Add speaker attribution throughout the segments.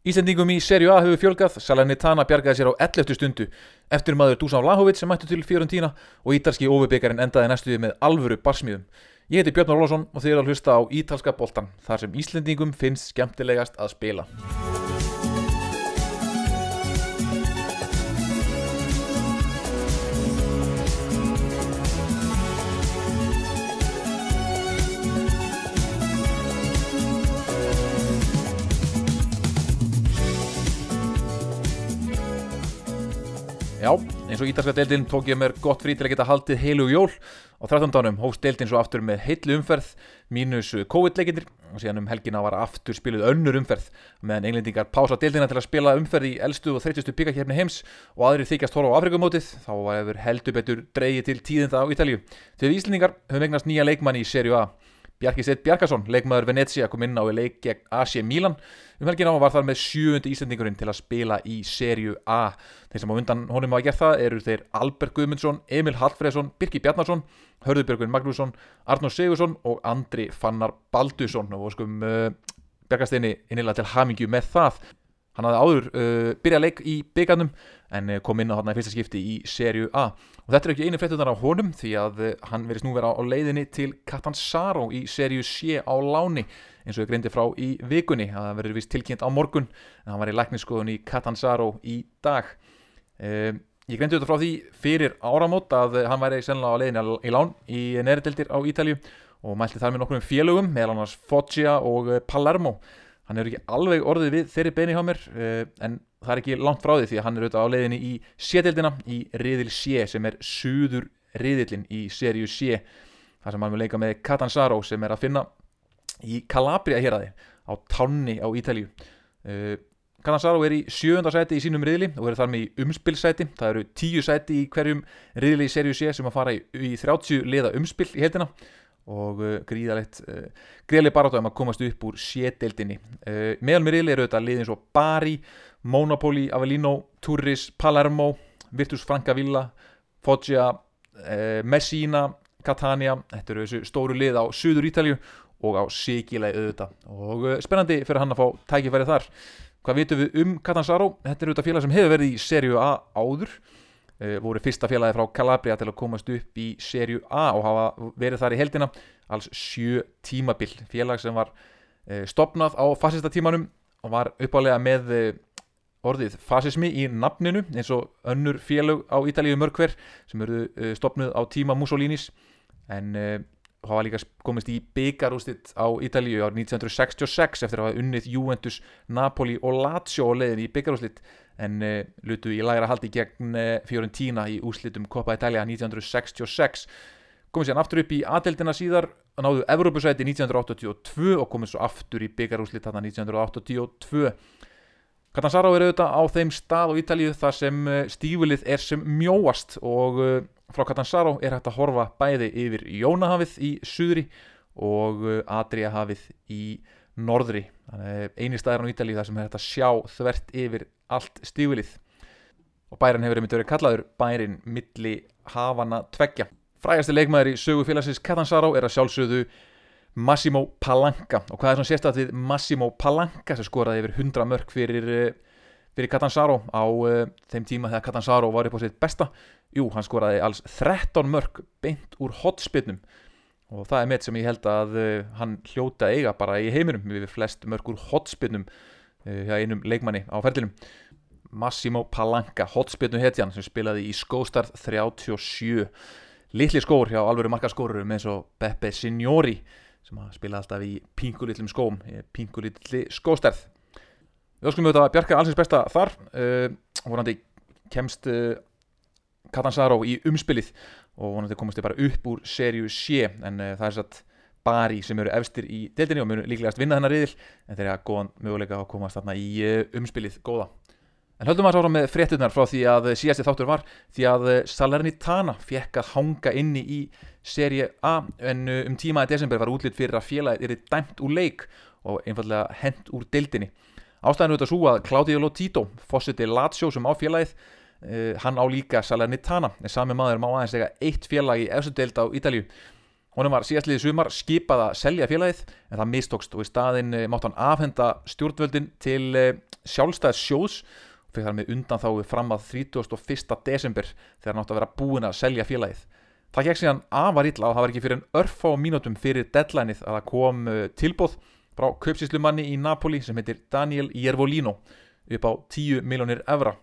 Speaker 1: Ísendingum í serju A hefur fjölgað, Salernitana bjargaði sér á 11. stundu eftir maður Dusan Vlahovic sem mættu til Fiorentina og ítalski óvibikarin endaði næstuði með alvöru barsmíðum. Ég heiti Björn Orlásson og þið eru að hlusta á Ítalska boltan þar sem Íslendingum finnst skemmtilegast að spila. Já, eins og ítalska deildin tók ég mér gott frí til að geta haldið heilu jól á 13. dánum hófst deildin svo aftur með heitlu umferð mínus COVID-leikindir og síðan um helgina var aftur spiluð önnur umferð meðan englendingar pása deildina til að spila umferð í elstu og 30. byggakefni heims og aðrir þykjast horfa á Afrikumótið þá var efur heldur betur dreyið til tíðinda á Ítalju. Þegar Íslendingar höfum eignast nýja leikmann í serju A Bjarki Sett Bjarkason, leikmaður Venezia, kom inn á í leik gegn AC Milan um helgina og var þar með sjöundi ísendingurinn til að spila í serju A. Þeir sem á undan honum hafa gert það eru þeir Albert Guðmundsson, Emil Hallfreðsson, Birki Bjarnarsson, Hörðubjörgun Magnússon, Arnór Sigursson og Andri Fannar Baldusson og skum uh, Bjarkasteini innilega til hamingju með það. Hann hafði áður uh, byrjað leik í byggarnum en uh, kom inn á hann í fyrsta skipti í serju A. Og þetta er ekki einu fréttunar á honum því að uh, hann verist nú vera á leiðinni til Catanzaro í serju C á láni eins og ég greindi frá í vikunni. Það verður vist tilkynnt á morgun en hann var í lækniskoðun í Catanzaro í dag. Um, ég greindi þetta frá því fyrir áramót að hann væri sennilega á leiðinni í lán í nerideldir á Ítalju og mælti þar með nokkrum félögum meðal annars Foggia og Palermo hann er ekki alveg orðið við þeirri beini hjá mér en það er ekki langt frá því því að hann er auðvitað á leiðinni í sétildina í riðil C sem er suður riðilin í seríu C þar sem hann vil leika með Catanzaro sem er að finna í Calabria hér að þið á Tanni á Ítalju uh, Catanzaro er í sjönda sæti í sínum riðli og er þar með í umspilsæti það eru tíu sæti í hverjum riðli í seríu C sem að fara í, í 30 liða umspil í heldina og uh, gríðalegt uh, gríðalegt barátum að komast upp úr sételdinni uh, meðal með riðli eru þetta liðin svo Bari, Monopoli, Avellino Turris, Palermo, Virtus Francavilla Foggia uh, Messina, Catania. Þetta eru þessu stóru lið á Suður Ítalju og á Sigilei auðvitað. Og uh, spennandi fyrir hann að fá tækifæri þar. Hvað vitum við um Catanzaro? Þetta eru auðvitað félag sem hefur verið í serju A áður. Uh, voru fyrsta félagi frá Calabria til að komast upp í serju A og hafa verið þar í heldina alls sjö tímabil. Félag sem var uh, stopnað á fasista tímanum og var uppálega með uh, orðið fasismi í nafninu eins og önnur félag á Ítalíu mörgver sem eru stopnuð á tíma Mussolinis en hafa líka komist í byggarústitt á Ítalíu árið 1966 eftir að hafa unnið Juventus, Napoli og Lazio á leiðin í byggarústitt en uh, lutu í lægra haldi gegn uh, Fiorentina í úslitum Coppa Italia 1966 komið sér aftur upp í aðeldina síðar náðu Evrópusæti 1982 og komið svo aftur í byggarúslit þarna 1982 Catanzaro er auðvitað á þeim stað á Ítalíu þar sem uh, stífulið er sem mjóast og frá Catanzaro er hægt að horfa bæði yfir Jónahafið í suðri og Adriahafið í norðri. Eini staðar á Ítalíu þar sem er hægt að sjá þvert yfir allt stífilið og bærin hefur einmitt verið kallaður bærin milli hafana tveggja. Frægasti leikmaður í sögu félagsins Catanzaro er að sjálfsögðu Massimo Palanca. Og hvað er svona sérstætt við Massimo Palanca sem skoraði yfir 100 mörg fyrir, fyrir Catanzaro á uh, þeim tíma þegar Catanzaro var upp á sitt besta? Jú, hann skoraði alls 13 mörg beint úr hotspinnum og það er með sem ég held að uh, hann hljóta eiga bara í heiminum. Við flest mörg úr hotspinnum uh, hjá einum leikmanni á ferlinum. Massimo Palanca, hotspinnu hetjan sem spilaði í skóstarð 37 litli skór hjá alvöru markaskórurum eins og Beppe Signori sem spilaði alltaf í pingulillum skóm pingulilli skóstarð. Við óskum auðvitað að Bjarka allsins besta þar uh, vonandi kemst uh, Catanzaro í umspilið og vonandi komast þið bara upp úr serju C en uh, það er satt Bari sem eru efstir í deildinni og munu líklegast vinna þennar riðil en þeir eru að góðan möguleika að komast þarna í umspilið góða. En höldum að sára með fréttunar frá því að síðasti þáttur var því að Salernitana fekk að hanga inni í serie A en um tímaði desember var útlitt fyrir að félagið er dæmt úr leik og einfallega hent úr deildinni. Ástæðinu auðvitað svo að Claudio Lotito, fósiti Lazio sem á félagið, uh, hann á líka Salernitana en sami maður má aðeins ega eitt félag í eftir deild á Ítalju Honum var síðastliðið sumar skipað að selja félagið en það mistókst og í staðin mátt hann afhenda stjórnvöldin til sjálfstæðs sjóðs fyrir þar með undan þá fram að 31. desember þegar hann átt að vera búin að selja félagið. Það gekk síðan afar illa og það var ekki fyrir en örf á mínutum fyrir deadlineið að það kom tilbóð frá kaupsíslumanni í Napoli sem heitir Daniel Jervolino upp á 10 miljónir evra.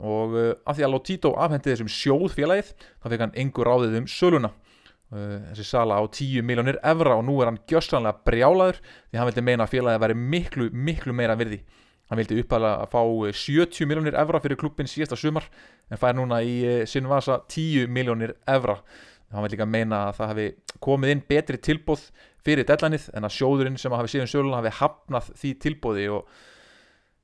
Speaker 1: Og uh, af því að Lotito afhendi þessum sjóð félagið þá fekk hann engur ráðið um söluna. Uh, þessi sala á 10 miljónir evra og nú er hann gjössanlega brjálaður því hann vildi meina að félagið væri miklu, miklu meira virði hann vildi uppæða að fá 70 miljónir evra fyrir klubbin síðasta sumar en fær núna í uh, sinn vasa 10 miljónir evra hann vil líka meina að það hafi komið inn betri tilbóð fyrir dellanið en að sjóðurinn sem hafi síðan söluna hafi hafnað því tilbóði og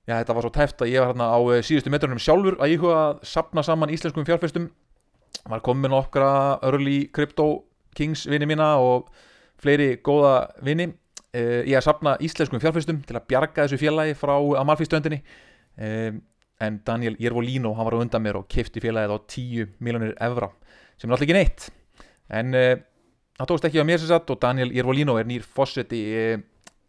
Speaker 1: Já, þetta var svo tæft að ég var hérna á eh, síðustu metrunum sjálfur að ég huga að sapna saman íslenskum fjárfæstum. Var komin okkra early crypto kings vini mína og fleiri góða vini. Eh, ég að sapna íslenskum fjárfæstum til að bjarga þessu félagi frá Amalfi-stöndinni. Eh, en Daniel Jervolino, hann var á undan mér og kefti félagið á 10 miljónir evra, sem er alltaf ekki neitt. En það tókst ekki á mér sem sagt og Daniel Jervolino er nýr fósett í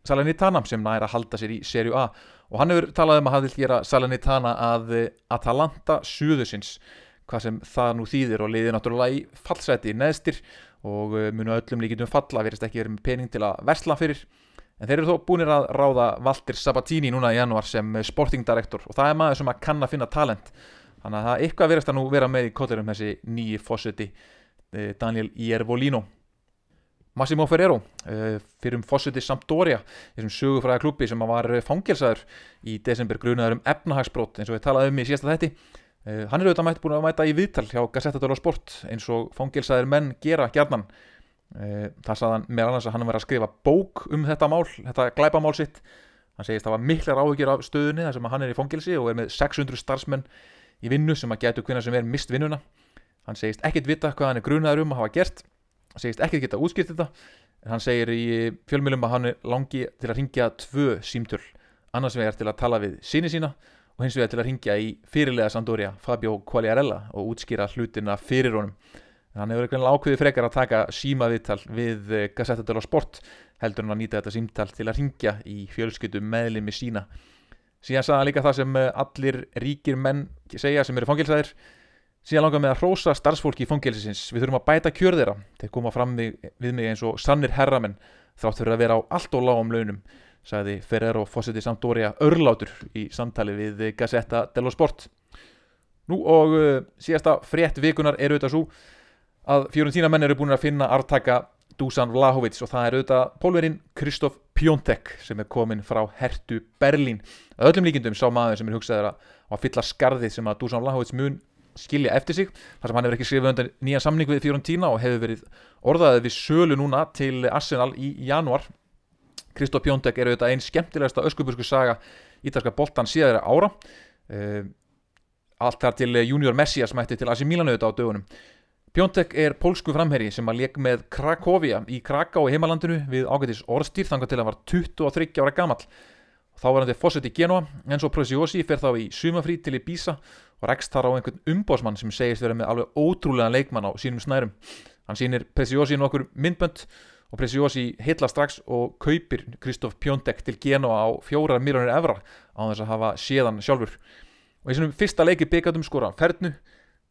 Speaker 1: Salernitana sem næra að halda sér í serju A og hann hefur talað um að hann vil gera Salernitana að Atalanta suðusins hvað sem það nú þýðir og liðir náttúrulega í fallseti neðstir og uh, munu öllum líkitum falla verist ekki verið með pening til að versla fyrir. En þeir eru þó búinir að ráða Valdir Sabatini núna í januar sem sportingdirektor og það er maður sem að kann að finna talent. Þannig að það eitthvað verist að nú vera með í kotturum þessi nýji fósiti eh, Daniel Iervolino. Massimo Ferrero fyrir um Fossuti Sampdoria þessum sögufræða klubbi sem var fangelsaður í desember grunaður um efnahagsbrót eins og við talaðum um í síðasta þetti hann er auðvitað mætt búin að mæta í viðtal hjá Gazzetta Sport eins og fangelsaður menn gera gjarnan. Uh, það saðan með annars að hann var að skrifa bók um þetta mál, þetta glæpamál sitt. Hann segist að það var miklar áhugir af stöðunni þar sem hann er í fangelsi og er með 600 starfsmenn í vinnu sem að getu hvernig sem er mist vinnuna. Hann segist ekkit vita hvað hann er grunaður um að hafa gert hann segist ekki geta útskýrt þetta hann segir í fjölmjölum að hann langi til að ringja tvö símtöl annars vegar til að tala við síni sína og hins vegar til að ringja í fyrirlega Sandoria Fabio Quagliarella og útskýra hlutina fyrir honum hann hefur eitthvað ákveðið frekar að taka símaviðtal við eh, Gazzetta dello Sport heldur hann að nýta þetta símtal til að ringja í fjölskyttu meðlimi sína síðan sagða hann líka það sem eh, allir ríkir menn segja sem eru fangilsæðir Síðan langar með að hrósa starfsfólki í fangilsins. Við þurfum að bæta kjör þeirra. Þeir koma fram við, mig eins og sannir herramenn þrátt fyrir að vera á allt og lágum launum, sagði Ferrero Fossetti Sampdoria örlátur í samtali við Gazzetta dello Sport. Nú og uh, síðasta frétt vikunar er auðvitað svo að fjóruðtína menn eru búin að finna artaka Dusan Vlahovic og það er auðvitað pólverinn Kristof Pjóntek sem er komin frá Hertu Berlín. Öllum líkindum sá maður sem er hugsaður að fylla skarðið sem að Dusan Vlahovic mun skilja eftir sig þar sem hann hefur ekki skrifið undan nýja samning við Fiorentina og hefur verið orðaðið við sölu núna til Arsenal í januar Kristóf Pjóndek er auðvitað einn skemmtilegasta öskubursku saga ítalska boltan síðaðra ára. Uh, allt þar til Junior Messias mætti til Asi Milan auðvitað á dögunum. Pjóndek er pólsku framherri sem að leik með Krakovia í Kraká í heimalandinu við ágætis orðstýr þangar til að hann var 23 ára gammal þá var hann til fósett í Genoa en svo Preziosi fer þá í sumafrí til Ibiza og rekst þar á einhvern umbósmann sem segist verið með alveg ótrúlega leikmann á sínum snærum. Hann sýnir Preziosi nokkur myndbönd og Preziosi hitla strax og kaupir Kristóf Pjóndek til Genoa á fjórar miljónir evra á þess að hafa séðan sjálfur. Og í svonum fyrsta leiki byggjaðum skora fernu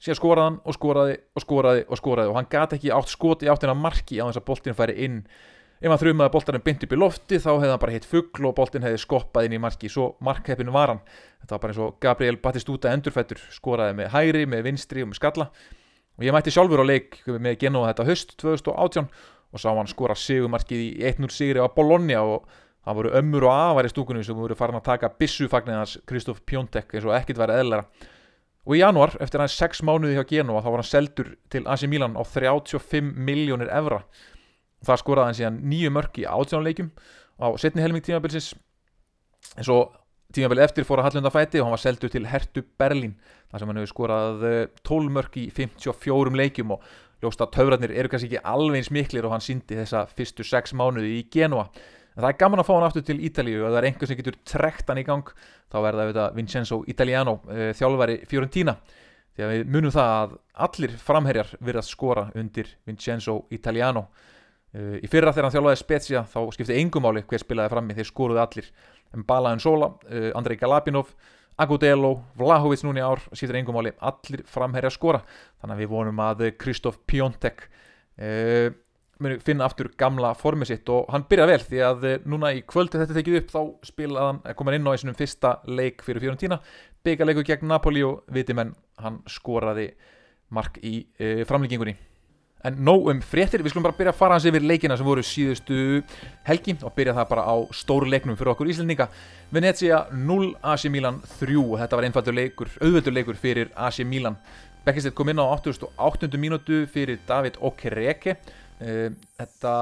Speaker 1: síðan skoraði hann og skoraði og skoraði og skoraði. Og hann gati ekki átt skot í áttina marki á þess að boltin færi inn. Ef hann þrjum að boltarinn byndi upp í lofti þá hefði hann bara hitt fuggl og boltin hefði skoppað inn í marki. Svo markheppin var hann. Þetta var bara eins og Gabriel Batistúta endurfættur skoraði með hægri, með vinstri og með skalla. Og ég mætti sjálfur á leik með Genoa þetta höst 2018 og sá hann skora sigumarkið í 1-0 sigri á Bologna og það voru ömmur og afar í stúkunum sem voru farin að taka bissufagninans Kristof Pjóntek eins og ekkit væri eðlera og í januar, eftir hans 6 mánuði hjá Genoa þá var hann seldur til AC Milan á 35 miljónir evra. Það skoraði hann síðan nýju mörk í átjónuleikum á setni helming tímabilsins. En svo tímabili eftir fór að Hallunda fæti og hann var seldu til Hertu Berlin þar sem hann hefur skorað 12 eh, mörk í 54 leikum og ljóst að taurarnir eru kannski ekki alveg eins miklir og hann síndi þessa fyrstu 6 mánuði í Genua en það er gaman að fá hann aftur til Ítalíu. Og það er einhvers sem getur trekt hann í gang þá verða þetta Vincenzo Italiano eh, þjálfari Fiorentina. Því að við munum það að allir framherjar verðast skora undir Vincenzo Italiano. Uh, í fyrra þegar hann þjálfaði Spezia þá skipti engumáli hver spilaði frammi þeir skoruði allir. Mbala Nsola, uh, Andrei Galapinov Agudelo, Vlahovic núni ár skiptir engumáli, allir framherja skora. Þannig að við vonum að Kristof Piontek uh, muni finna aftur gamla formið sitt og hann byrja vel því að núna í kvöldi þetta tekið upp þá spilaði hann, kom hann inn á í sinum fyrsta leik fyrir Fiorentina. Byggarleiku gegn Napoli og viti menn hann skoraði mark í e, framlýkingunni en nóg um fréttir, við skulum bara byrja að fara hans yfir leikina sem voru síðustu helgi og byrja það bara á stóru leiknum fyrir okkur íslendinga. Venezia 0, AC Milan 3 þetta var einfaldur leikur, auðvöldur leikur fyrir AC Milan. Bekkistett kom inn á 88. mínútu fyrir David Okereke. E, þetta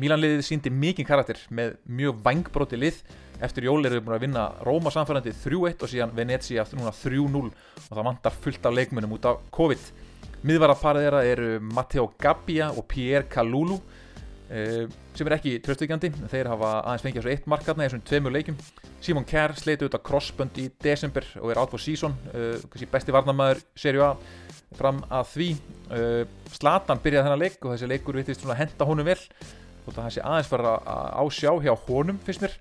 Speaker 1: Milan-liðið síndi mikið karakter með mjög vangbróti lið. Eftir jól eru við búin að vinna Róma samfærandi 3-1 og síðan Venezia núna 3-0 og það vantar fullt af leikmunum út af COVID miðvaraparið þeirra eru Matteo Gabbia og Pierre Kalulu eh, sem er ekki tröstvíkjandi þeir hafa aðeins fengið þessu eitt markarna í þessum tveimur leikum Simon Kerr sleiti út af crossbund í desember og er for season eh, besti varnamæður serju A fram að því. Eh, Slatan byrjaði þennan leik og þessi leikur vittist henda honum vel og það sé aðeins fara að ásjá hjá honum finnst mér.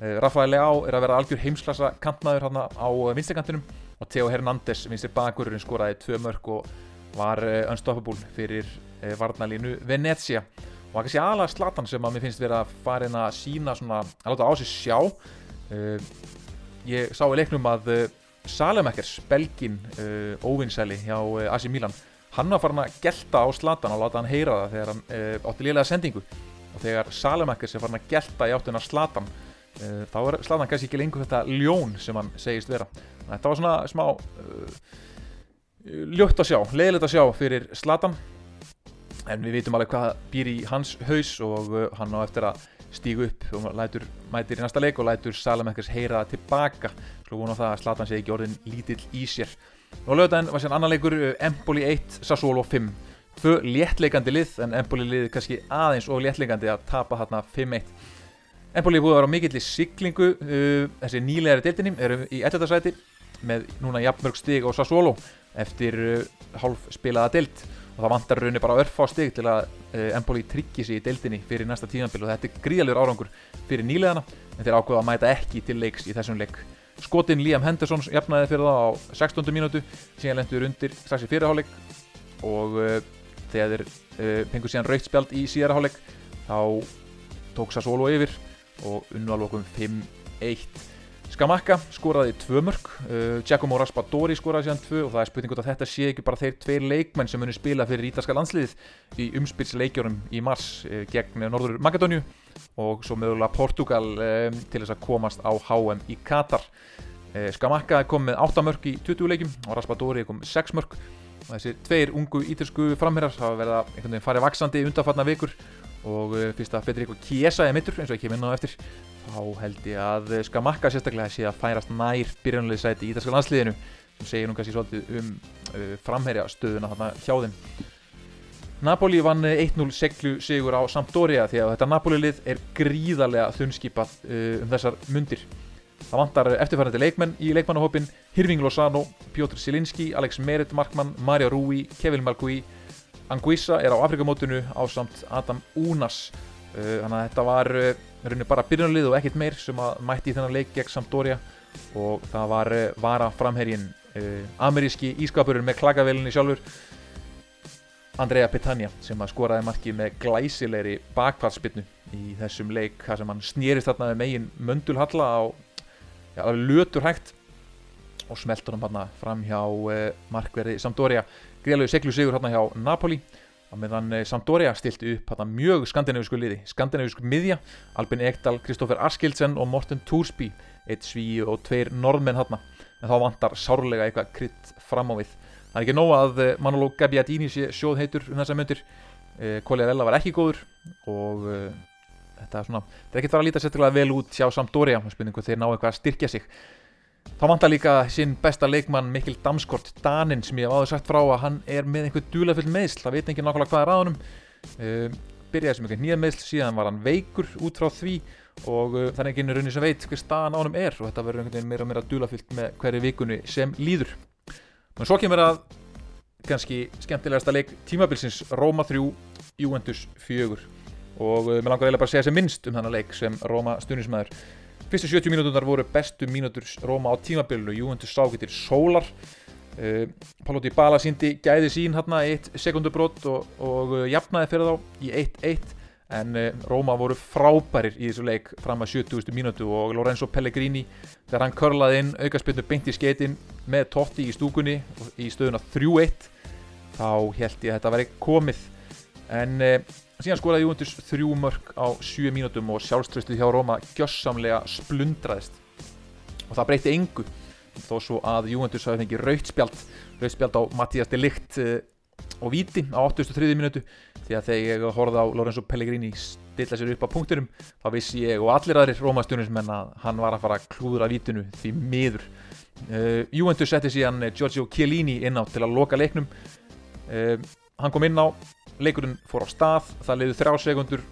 Speaker 1: Eh, Rafael Leao er að vera algjör heimsklassa kantmaður á vinstekantinum og Theo Hernández vinstir bakurinn skoraði tvö mörg og var uh, unstoppable fyrir uh, varnalínu Venezia. Og það er kannski aðalega Zlatan sem að mér finnst verið að fara inn að sína svona, að láta á sig sjá. Uh, ég sá í leiknum að Salemakers, belgin óvinnsæli hjá AC Milan hann var farin að gelta á Zlatan og láta hann heyra það þegar hann átti liðlega sendingu. Og þegar Salemakers er farin að gelta í áttuna Zlatan Eh, þá er Zlatan kannski ekki lengur þetta ljón sem hann segist vera. Þetta var svona smá ljótt að sjá, leiðilegt að sjá fyrir Zlatan. En við vitum alveg hvað býr í hans haus og uh, hann á eftir að stígu upp og lætur, mætir í næsta leik og lætur Salamekkers heyra tilbaka. Slú vona það að Zlatan sé ekki orðin lítill í sér. Og lögðan var sér annan leikur Empoli 1, Sassuolo 5 tvö léttleikandi lið en Empoli lið kannski aðeins og léttleikandi að tapa þarna 5-1 Empoli búið að vera á mikill í siglingu uh, þessi nýlegari deildinni eru í 11. sæti með núna jafnmörg stig og Sassuolo eftir uh, hálf spilaða deild. Og það vantar raunni bara örf á stig til að uh, Empoli tryggji sig í deildinni fyrir næsta tímanbíl og þetta er gríðalegur árangur fyrir nýlegana en þeir ákveða að mæta ekki til leiks í þessum leik. Skotin Liam Henderson jafnaði fyrir það á 16. mínútu síðan lendur undir strax í fyrirháleik og uh, þegar þeir uh, pengur síðan raukt spjald í síðarháleik þá tók Sassuolo yfir og unnvalvokum 5-1 Skamakka skoraði tvö mörg uh, Giacomo Raspadori skoraði síðan tvö og það er spurning út að þetta sé ekki bara þeir tveir leikmenn sem munir spila fyrir ítalska landsliðið í umspilsleikjórum í mars uh, gegn Norður Makedóniu og svo mögulega Portugal um, til þess að komast á HM í Katar. Uh, Skamakka kom með 8 mörg í 20 leikim og Raspadori kom 6 mörg og þessi tveir ungu ítalsku framherjar hafa verið að einhvern veginn farið vaksandi undanfarnar vikur og uh, fyrst að Federico Chiesa er mittur eins og ekki minna á eftir. Þá held ég að Skamakka sérstaklega sé að færast nær byrjunalið sæti í Ítalska landsliðinu. Sem segir nú kannski svolítið um uh, framherja stöðuna þarna hjá þeim. Napoli vann 1-0 seglu sigur á Sampdoria því að þetta Napoli-lið er gríðarlega þunnskipað um þessar mundir. Það vantar eftirfærandi leikmenn í leikmannahópin Hirving Lozano, Piotr Silinski, Alex Merit Markmann, Mario Rui, Kevin Malgui Anguissa er á Afrikamótinu á samt Adam Unas. Uh, þannig að þetta var uh, bara byrjunalið og ekkert meir sem að mætti í þennan leik gegn Sampdoria. Og það var vara framhergin uh, ameríski ískapurinn með klagavelinni sjálfur Andrea Petagna sem að skoraði marki með glæsilegri bakvartspinnu í þessum leik þar sem hann snýrist þarna með megin möndulhalla á ja, lötur hægt og smeltur hann fram hjá markverði Sampdoria greiðlegu seglu sigur hérna hjá Napoli. Og meðan eh, Sampdoria stilti upp hérna mjög skandinavísku liði skandinavísku miðja, Albin Ekdal, Kristófer Askildsen og Morten Túrsby eitt sví og tveir norðmenn hérna en þá vantar sárlega eitthvað krydd fram á við. Það er ekki nóg að eh, Manolo Gabbiadini sé sjóð heitur um þessa myndir eh, Koliarella var ekki góður og þetta er svona, þetta er ekkert að líta sérstaklega vel út hjá Sampdoria, spurningu þeir ná eitthvað að styrkja sig Þá vantar líka sinn besta leikmann Mikkel Damskort, Danin sem ég hef áður sagt frá að hann er með einhver dúlefull meðsl, það veit ekki nákvæmlega hvað er að honum. Uh, byrjaði sem einhver nýja meðsl, síðan var hann veikur út frá því og uh, það er enginn raunni sem veit hver staðan á honum er og þetta verður einhvern veginn meira og meira dúlefullt með hverju vikunni sem líður. Men svo kemur að kannski skemmtilegasta leik tímabilsins Róma 3, Juventus 4. og uh, mér langar eiginlega bara að segja sem minnst um þannig leik sem Róma stunismæður fyrstu 70 mínúturnar voru bestu mínútur Róma á tímabillu, Juventus sá getur sólar. Uh, Pállóti Bala síndi gæði sín hérna eitt sekundubrótt og, og uh, jafnaði fyrir þá í 1-1 en uh, Róma voru frábærir í þessu leik fram að 70. mínútu og Lorenzo Pellegrini þegar hann körlaði inn aukarspilnu beint í skeitin með Totti í stúkunni í stöðuna 3-1 þá held ég að þetta væri komið. En síðan skoraði Juventus þrjú mörg á 7 mínútum og sjálfströstuð hjá Róma gjössamlega splundraðist. Og það breyti engu þó svo að Juventus hafi fengið rautspjald rautspjald á Mattias de Ligt uh, og Víti á 83. minútu því að þegar ég horfði á Lorenzo Pellegrini stilla sér upp á punkturum þá vissi ég og allir aðrir Róma-stjónismenn að hann var að fara að klúðra Vítinu því miður. Uh, Juventus setti síðan Giorgio Chiellini inn á til að loka leiknum. Uh, hann kom inn á leikurinn fór á stað, það leiði þrjá sekundur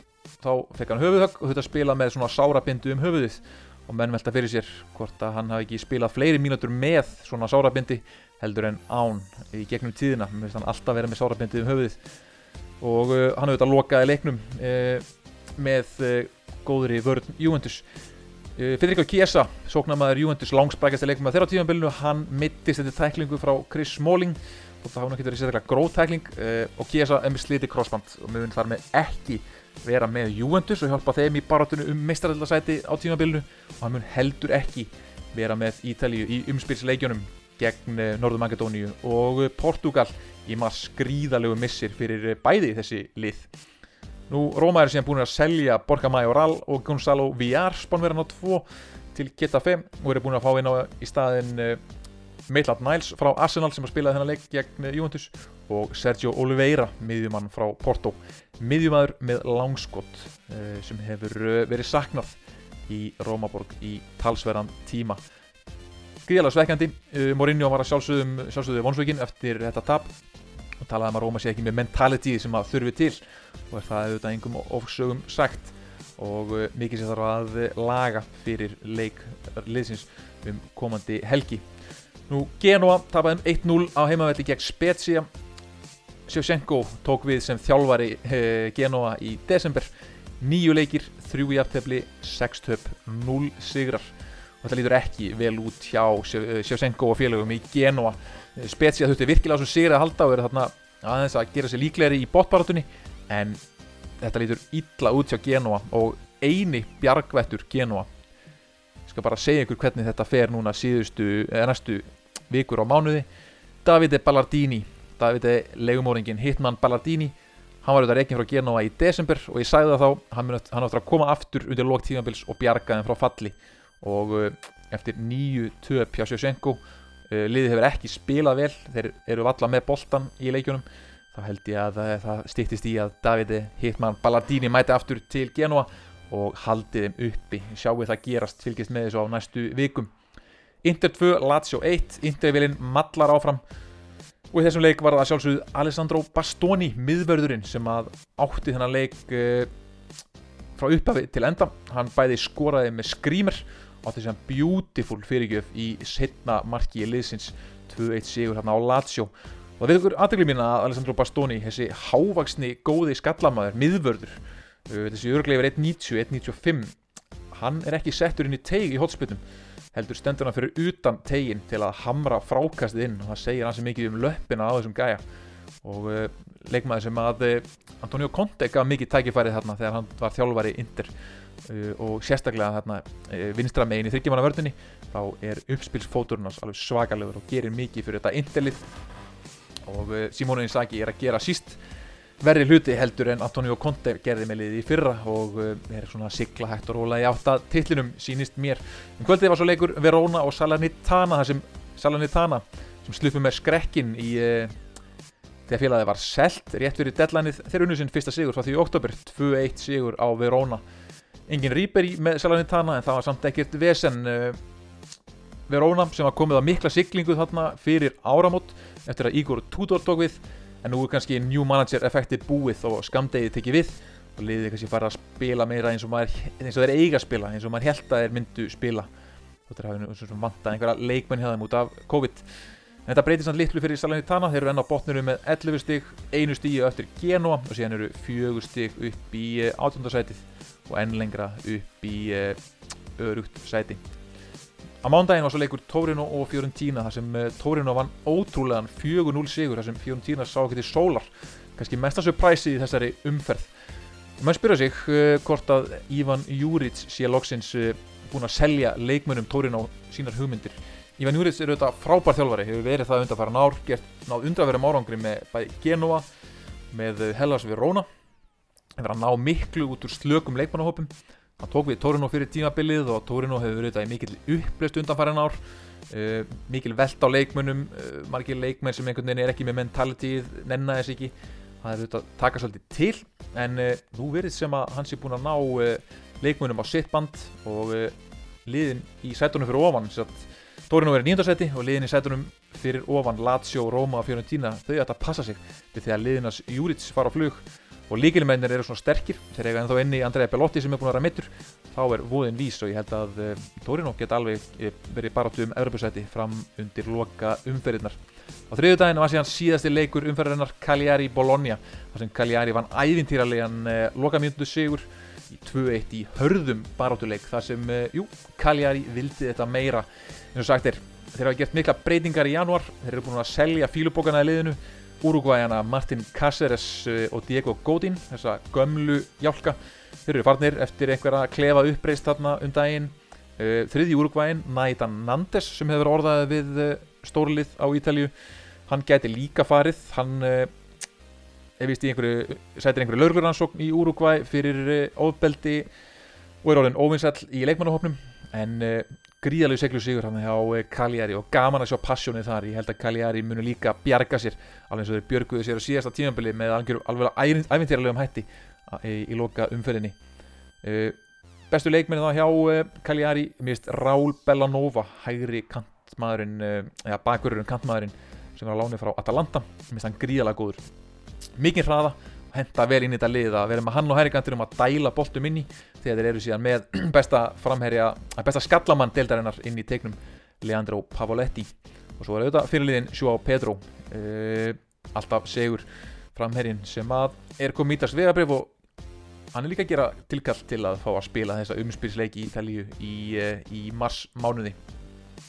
Speaker 1: þá fekk hann höfuðhögg og þetta spila með svona sárabindu um höfuðið. Og menn velta fyrir sér hvort að hann hafi ekki spilað fleiri mínútur með svona sárabindi heldur en án í gegnum tíðina, mér finnst hann alltaf verið með sárabindi um höfuðið. Og uh, hann auðvitað lokaði leiknum uh, með uh, góðri vörð Juventus. Uh, Federico Chiesa, sóknamaður Juventus langsbækjast leiknum að þeirra tímanbylnu, hann mittist þetta tæklingu frá Chris Smalling og það hafa náttúrulega verið sérstaklega gróðtækling uh, og Chiesa er með sliti crossband og mun þar með ekki vera með Juventus og hjálpa þeim í barátunum um meistaraldarsæti á tímabilinu og hann mun heldur ekki vera með Ítalíu í umspilsleikjunum gegn uh, Norður Makedóníu og uh, Portugal í maður skrýðalegu missir fyrir bæði þessi lið. Nú Róma er síðan búin að selja Borja Majoral og Gonzalo Villar spánverðan á 2 til Getafe og eru búin að fá inn á í staðin Maitland Niles frá Arsenal sem har spilað þennan leik gegn Juventus og Sergio Oliveira, miðjumann frá Porto. Miðjumadur með langskott uh, sem hefur uh, verið saknað í Rómaborg í talsverðan tíma. Gríðalega sveikandi uh, Mourinho var að sjálfsögðum sjálfsögðu vonsveikin eftir þetta tap og talaði um að Róma sé ekki með mentality sem að þurfi til og það auðvitað einhverjum ofsögum sagt. Og mikið sem þarf að laga fyrir leik liðsins um komandi helgi Nú Genoa tapaði um 1-0 á heimavelli gegn Spezia. Sjövsenko tók við sem þjálfari eh, Genoa í desember. Nýju leikir, þrjú í aftefli 6 töp, 0 sigrar. Og þetta lítur ekki vel út hjá Sjövsenko og félagum í Genoa. Spezia þurfti virkilega svo sigrið að halda og eru þarna aðeins að gera sér líklegri í botbaratunni en þetta lítur illa út hjá Genoa og eini bjargvættur Genoa. Ég skal bara segja ykkur hvernig þetta fer núna síðustu, eða næstu vikur á mánuði. Davide Ballardini Davide legumóringin Hitman Ballardini hann var auðvitað reygin frá Genoa í desember og ég sæði það þá hann, hann áttur að koma aftur undir lók tímabils og bjarga þeim frá falli. Og uh, eftir nýju töp hjá Sjósenko uh, liðið hefur ekki spilað vel þeir eru valla með boltan í leikjunum. Þá held ég að uh, það stýttist í að Davide Hitman Ballardini mæti aftur til Genoa og haldi þeim uppi. Sjáu það gerast fylgist með þessu á næstu vikum Inter 2, Lazio 1 Intervilin mallar áfram. Og í þessum leik var það sjálfsögð Alessandro Bastoni, miðvörðurinn sem að átti þennan leik uh, frá upphafi til enda. Hann bæði skoraði með skrýmer á þess að beautiful fyrirgjöf í setna marki í liðsins 2-1 sigur hérna á Lazio. Og það við okkur aðdeglum mín að Alessandro Bastoni þessi hávaksni góði skallamæður miðvörður, uh, þessi örgleifur 1.90, 1.95 hann er ekki settur inn í teig í hotspillum heldur stendur hann fyrir utan tegin til að hamra frákastið inn. Og það segir hann sem mikið um löppina á þessum gæja. Og uh, leikmaður sem að uh, Antonio Conte gaf mikið tækifærið þarna þegar hann var þjálfari indir uh, og sérstaklega þarna vinstra megin í þryggjumanna vördunni þá er uppspilsfóturinn alveg svakalegur og gerir mikið fyrir þetta inderlið og Simone Inzaghi er að gera síst verri hluti heldur en Antonio Conte gerði með liði í fyrra og uh, er svona sigla hægt og róla í átta tillinum sínist mér. Um kvöldið var svo leikur Verona og Salernitana þar sem Salernitana sem sluppið með skrekkin í uh, þegar félagið var selt rétt fyrir deadlineið þegar unnur sinn fyrsta sigur frá því oktober 2-1 sigur á Verona. Engin rýper í með Salernitana en það var samt ekkert vesen uh, Verona sem var komið á mikla siglingu þarna fyrir áramót eftir að Igor Tudor tók við en nú er kannski new manager effektið búið og skamdegið tekið við. Og liðið kannski fara að spila meira eins og, maður, eins og þeir eiga að spila, eins og maður held að þeir myndu spila. Þú veist það er vant að einhverja leikmenn hjá þeim út af COVID. En þetta breytir samt litlu fyrir Salernitana, þeir eru enn á botniru með 11 stig, einu stíu eftir Genoa og síðan eru fjögur stig upp í átjóndarsætið og enn lengra upp í örugt sæti. Á mándaginn var svo leikur Torino og Fiorentina þar sem Torino vann ótrúlegan 4-0 sigur þar sem Fiorentina sá ekki til sólar, kannski mestan surprise í þessari umferð. Menn spyrja sig uh, hvort að Ivan Juric sé loksins uh, búin að selja leikmönnum Torino sínar hugmyndir. Ivan Juric er auðvitað frábær þjálfari, hefur verið það undan fara nár, gert náð undraverðum árangri með bæði Genoa, með Hellas Verona, hefur að ná miklu út úr slökum leikmannahópum. Hann tók við Torino fyrir tímabilið og Torino hefur verið auðvitað í mikil upplöst undan fara nár, uh, mikil veld á leikmönnum, margir leikmenn sem einhvern veginn er ekki með mentalitíð, nenna þess ekki. Það er auðvitað að taka svolítið til en uh, nú verið sem að hans er búin að ná uh, leikmunum á sitt band og uh, liðin í sætunum fyrir ofan. Dórinu verið nýjöndarsæti og liðin í sætunum fyrir ofan Lazio, Roma og Fiorentina þau ætta að passa sig við því að liðinas Júrits fara á flug og líkilmennir eru svona sterkir. Þeir eiga ennþá inni Andrea Bellotti sem er búin að vera mittur þá er voðin vís og ég held að Dórinu geta alveg verið barátu um Evropasæti fram undir loka umferðirnar. Á þriðu daginn var síðan síðasti leikur umferðarinnar Cagliari Bologna þar sem Cagliari vann ævintýralegan eh, lokamjöndu sigur í 2-1 í hörðum barátuleik þar sem, eh, jú, Cagliari vildi þetta meira. Eins og sagt er, þeir hafa gert mikla breytingar í januar, þeir eru búin að selja fílubókana í liðinu, Uruguayana Martin Cáceres eh, og Diego Godín þessa gömlu hjálka þeir eru farnir eftir einhverja klefa uppreist þarna um daginn. Eh, þriði Uruguayin, Naitan Nandes sem hefur orðaði við eh, stórlið á Ítalju hann gæti líka farið. Hann í einhverju sætir einhverju laurgluransókn í Uruguay fyrir ofbeldi og er orðin óvinsall í leikmannahopnum en uh, gríðalegu seglu sigur hann hjá Cagliari og gaman að sjá passjónið þar. Ég held að Cagliari munu líka bjarga sér alveg eins og þeir björguðu sér á síðasta tímanbili með alveg, alveg æfintýralegum hætti í, í loka umferðinni. Bestu leikminni þá hjá Cagliari? Mist Raúl Bellanova hægri kantmaðurinn eða bakururinn kantmaðurinn sem var á láni frá Atalanta. Er þann gríðalega góður. Mikið hraða henda vel inn í þetta lið að vera með hann og hærikantur um að dæla boltum inn í þegar þeir eru síðan með besta framherja, besta skallamann deildarinnar inn í tegnum Leandro Pavoletti. Og svo er auðvitað fyrirliðin Joao Pedro uh, alltaf segur framherjin sem að er komið ítast vegabrif og hann er líka að gera tilkall til að fá að spila þessa umspilsleiki í Ítalíu í, uh, í mars mánuði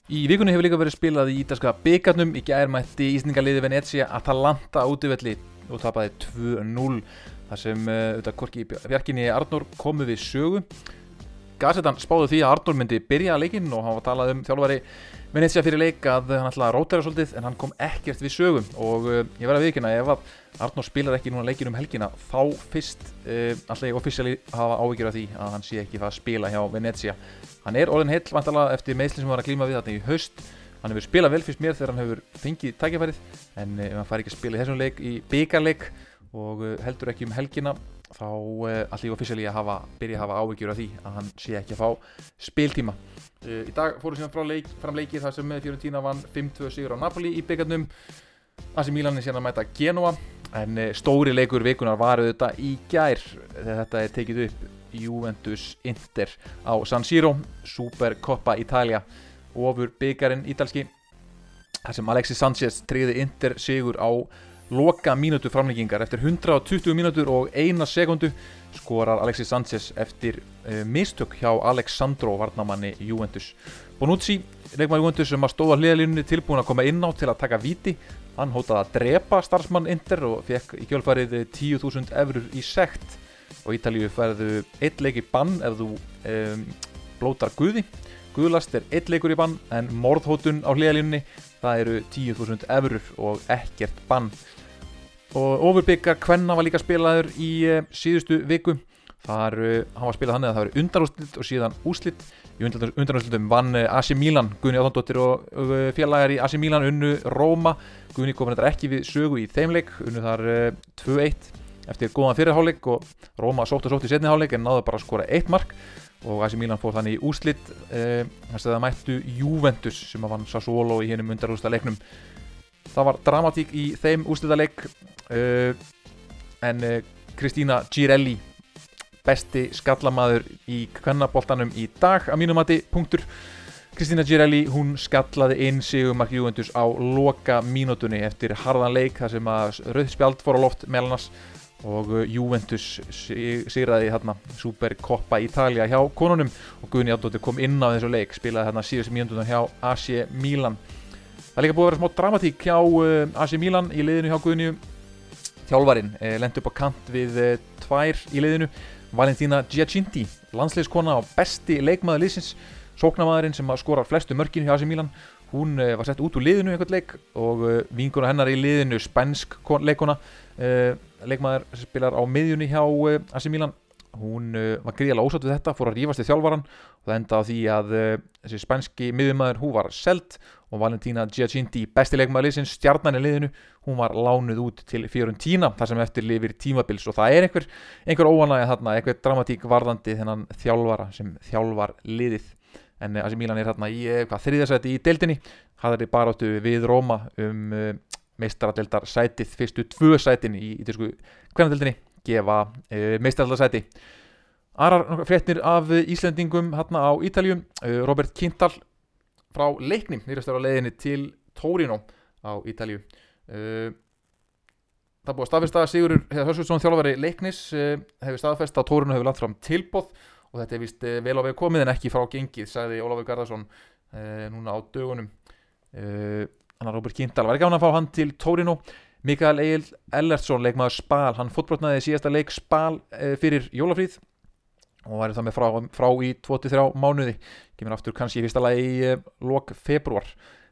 Speaker 1: Í vikunni hefur líka verið spilað í ítalska byggarnum í gærmætti Ísningaliði Venecia Atalanta útífelli og tapaði 2-0 þar sem uh, auðvitað Korki Bjarkinni Arnór komu við sögu. Gazetan spáði því að Arnór myndi byrja að leikinn og hann var talað um þjálfari Venecia fyrir leik að hann ætlaði að rótæra svolítið en hann kom ekkert við sögum og uh, ég verði að viðkynna ef að Arnór spilar ekki núna leikin um helgina þá fyrst uh, alltaf ég ofisíali hafa ávíkjur af því að hann sé ekki það að spila hjá Venecia hann er orðin heill vantala eftir meðslinn sem var að glíma við þetta í haust. Hann hefur spilað vel fyrst mér þegar hann hefur fengið tækjafærið en ef hann fær ekki að spila í þessum leik í byggarleik og heldur ekki um helgina þá allir ofisíali að hafa, byrja að hafa ávíkjur af því að hann sé ekki að fá spiltíma. Uh, í dag fóru síðan leik, fram leikið þar sem Fiorentina vann 5-2 sigur á Napoli í byggarnum Asi Milan er síðan að mæta Genoa en uh, stóri leikur vikunar var auðvitað í gær þegar þetta er tekið upp. Juventus Inter á San Siro Supercoppa Italia ofur byggarinn ítalski. Þar sem Alexis Sanchez triði Inter sigur á loka mínútu framleggingar eftir 120 mínútur og eina sekundu skorar Alexis Sanchez eftir uh, mistök hjá Alexandro varnamanni Juventus. Bonucci, leikmann Juventus sem að stóða hliðalínunni tilbúin að koma inn á til að taka viti. Hann hótaði að drepa starfsmann Inter og fekk í kjölfarið 10.000 eurur í sekt og Ítalíu færðu eitt leik í bann ef þú um, blótar guði. Guðlast er eitt leikur í bann en morðhótun á hliðalínunni það eru 10.000 eurur og ekkert bann og overbyggar Kvenna var líka spilaður í uh, síðustu viku. Þar uh, hann var spilað þannig að það var undanúslitt og síðan úslitt í undanúslitum vann uh, AC Milan Gunni Áþóndóttir og félagar í AC Milan unnu Róma. Gunni kom þetta ekki við sögu í þeimleik unnu þar 2-1 eftir góðan fyrirháleik og Róma sótt og sótt í setniháleik en náðu bara að skora eitt mark. Og AC Milan fór þannig í úslitt þess að það mættu Juventus sem að vann Sassuolo í hennum undanúsla leiknum það var dramatík í þeim úslitaðleik uh, en Kristína uh, Girelli besti skallamaður í kvennaboltanum í dag að mínum mati punktur. Kristína Girelli, hún skallaði inn Sigumark Juventus á loka mínútunni eftir harðan leik þar sem að rauðspjald fór á loft meðal og uh, Juventus sigraði hérna Supercoppa Italia hjá konunum og Guðni Áttóttir kom inn á þessu leik spilaði hérna síðustu mínútuna hjá AC Milan það er líka búið að vera smá dramatík hjá uh, AC Milan í liðinu hjá Guðni þjálfarin, eh, lendi upp á kant við eh, tvær í liðinu. Valentina Giacinti, landsleiskona og besti leikmaður liðsins sóknamaðurinn sem skorar flestu mörkin hjá AC Milan. Hún uh, var sett út úr liðinu einhvern leik og uh, vinguna hennar í liðinu spænsk leikona uh, leikmaður sem spilar á miðjunni hjá AC Milan. Hún var gríðilega ósatt við þetta fór að rífast í þjálfvaran og það enda á því að þessi spænski miðjumæður hún var selt og Valentina Giacinti besti leikmaður liðsins, stjarnan í liðinu hún var lánuð út til Fiorentina þar sem eftir lifir tímabils. Og það er einhver, einhver óanægja þarna, einhver dramatík varðandi þennan þjálfvara sem þjálfar liðið. En AC Milan er hérna í eh, þriðarsæti í deildinni. Hafði bara áttu við Róma um uh, meistaradeildar sætið fyrstu tvö sætin í, í tísku hvernadeildinni gefa uh, meistaradeildarsæti. Aðrar frétnir af Íslandingum hérna á Ítaljum Robert Kintal frá leiknim nýrastur á leiðinni til Torino á Ítalju það búið að staðfesta Sigurur Hörsursson þjálfari leiknis hefur staðfesta að Torino hefur langt fram tilbóð og þetta er vist eh, vel á veg komið en ekki frá gengið, sagði Ólafur Garðarsson eh, núna á dögunum. Eh, hann er Róbert Kindal, var ekki án að fá hann til Tórino Mikael Egil Ellertsson leikmaður Spal, hann fótbrotnaði síðasta leik Spal eh, fyrir Jólafríð og væri það með frá, frá í 23 mánuði, kemur aftur kannski í fyrsta lagi í eh, lok februar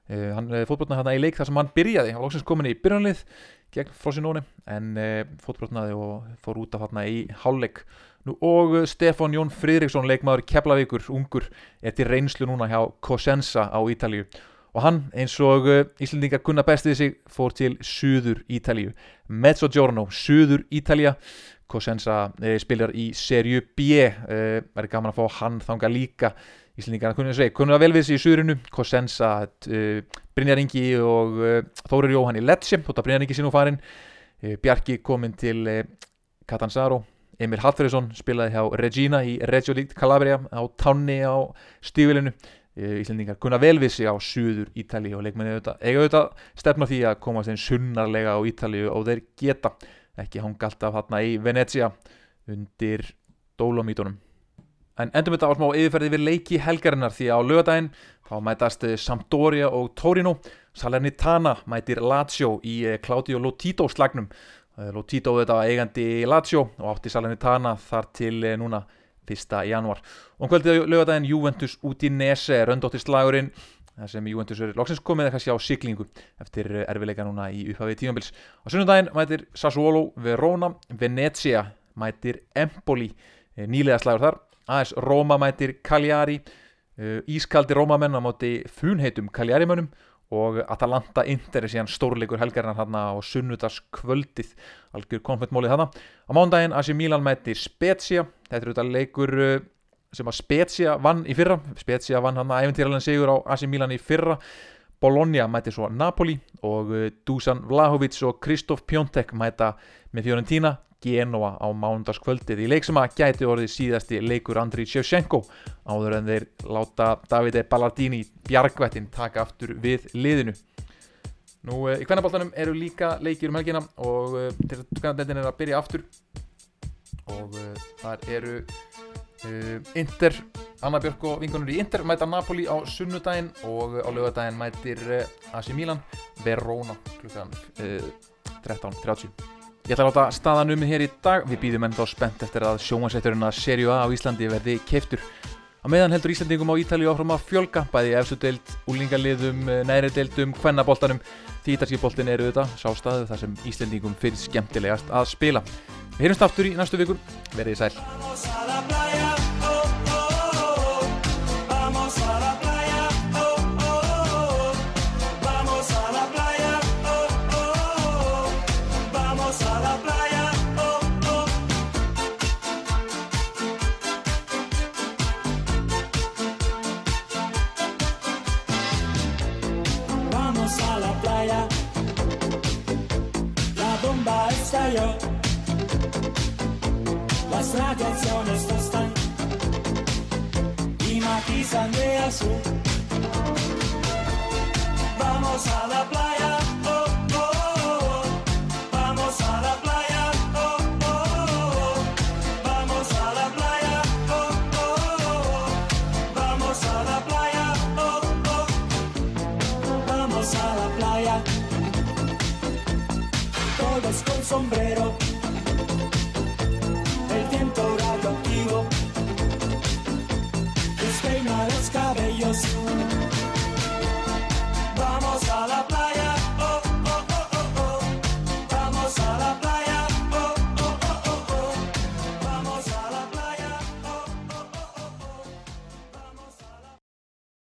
Speaker 1: eh, hann fótbrotnaði hann í leik þar sem hann byrjaði. Og loksins komin í byrjanlið gegn Frosinone en fótbrotnaði og fór út af hann í hálfleik. Nú, og uh, Stefán Jón Fridriksson, leikmaður Keflavíkur, ungur, er til reynslu núna hjá Cosenza á Ítalíu. Og hann, eins og uh, Íslandingar kunna bestið sig, fór til Suður Ítalíu. Mezzogiorno, Suður Ítalija, Cosenza eh, spilar í Serju B, eh, verður gaman að fá hann þanga líka. Íslandingar kunna að segja, kunna að velvið sig í Suðurinu, Cosenza, eh, Brynjar Ingi og Þórir Jóhann í Lecce, þótt að Brynjar Ingi sé nú farin, Bjarki kominn til Catanzaro Emil Hallfriðsson spilaði hjá Regina í Reggio di Calabria á Tanni á stífilinu Íslendingar kunna velvissi á Suður Ítali og leikmenni auðvitað, eiga auðvitað stefna því að komast einn sunnarlega á Ítali og þeir geta ekki hanga alltaf hérna í Venezia undir Dolomítunum en endur með þetta á smá yfirferði við leiki helgarinnar því á lögadaginn þá mætast Sampdoria og Torino Salernitana mætir Lazio í eh, Claudio Lotito slagnum Lotito þetta eigandi í Lazio og átti Salernitana þar til eh, núna 1. januar. Og um kvöldið lögadaginn Juventus út í Nese, röndóttir slagurinn, þar sem Juventus er loksins komið eitthvað sjá siglingu eftir eh, erfileika núna í upphafið tímanbils. Á sunnundaginn mætir Sassuolo, Verona, Venezia, mætir Empoli, eh, nýlega slagur þar, AS Roma mætir Cagliari, Ískaldi Rómamenn á móti funheitum Cagliari-mönnum og Atalanta Inter er síðan stórleikur helgarinnar hérna á sunnudaskvöldið algjör konfettmólið hérna á mándaginn AC Milan mæti Spezia þetta er auðvitað leikur uh, sem að Spezia vann í fyrra. Spezia vann hérna æfintýralega sigur á AC Milan í fyrra. Bologna mæti svo Napoli og uh, Dusan Vlahovic og Kristof Piontek mæta með Fiorentina Genoa á mándaskvöldið í leik sem að gæti orðið síðasti leikur Andri Shevchenko áður en þeir láta Davide Ballardini bjargvættin taka aftur við liðinu. Nú eh, í kvennaboltanum eru líka leikir um helgina og uh, til kvennadeldin er að byrja aftur. Og þar eru uh, Inter, Anna Björk og vingunur í Inter mæta Napoli á sunnudaginn og á lögadaginn mætir AC Milan Verona klukkan 13.30. Ég ætla að láta staðan um hér í dag. Við býðum ennþá spennt eftir að sjómansætturinn að Serju A á Íslandi verði keiftur. Á meðan heldur Íslandingum á Ítali áfram að fjölga, bæði efsudeld, úlingaliðum, næri deildum, hvennaboltanum. Því ítalskiboltin eru þetta, sá staðu þar sem Íslandingum fyrir skemmtilegast að spila. Við heyrumst aftur í næstu vikur. Verðið sæl. Radiazione sto stanco i mati Andrea su
Speaker 2: Vamos a la playa, oh, oh, oh. Vamos a la playa, oh, oh, oh. Vamos a la playa, oh, oh, oh. Vamos a la playa, oh, oh. Vamos a la playa. Todos con sombrero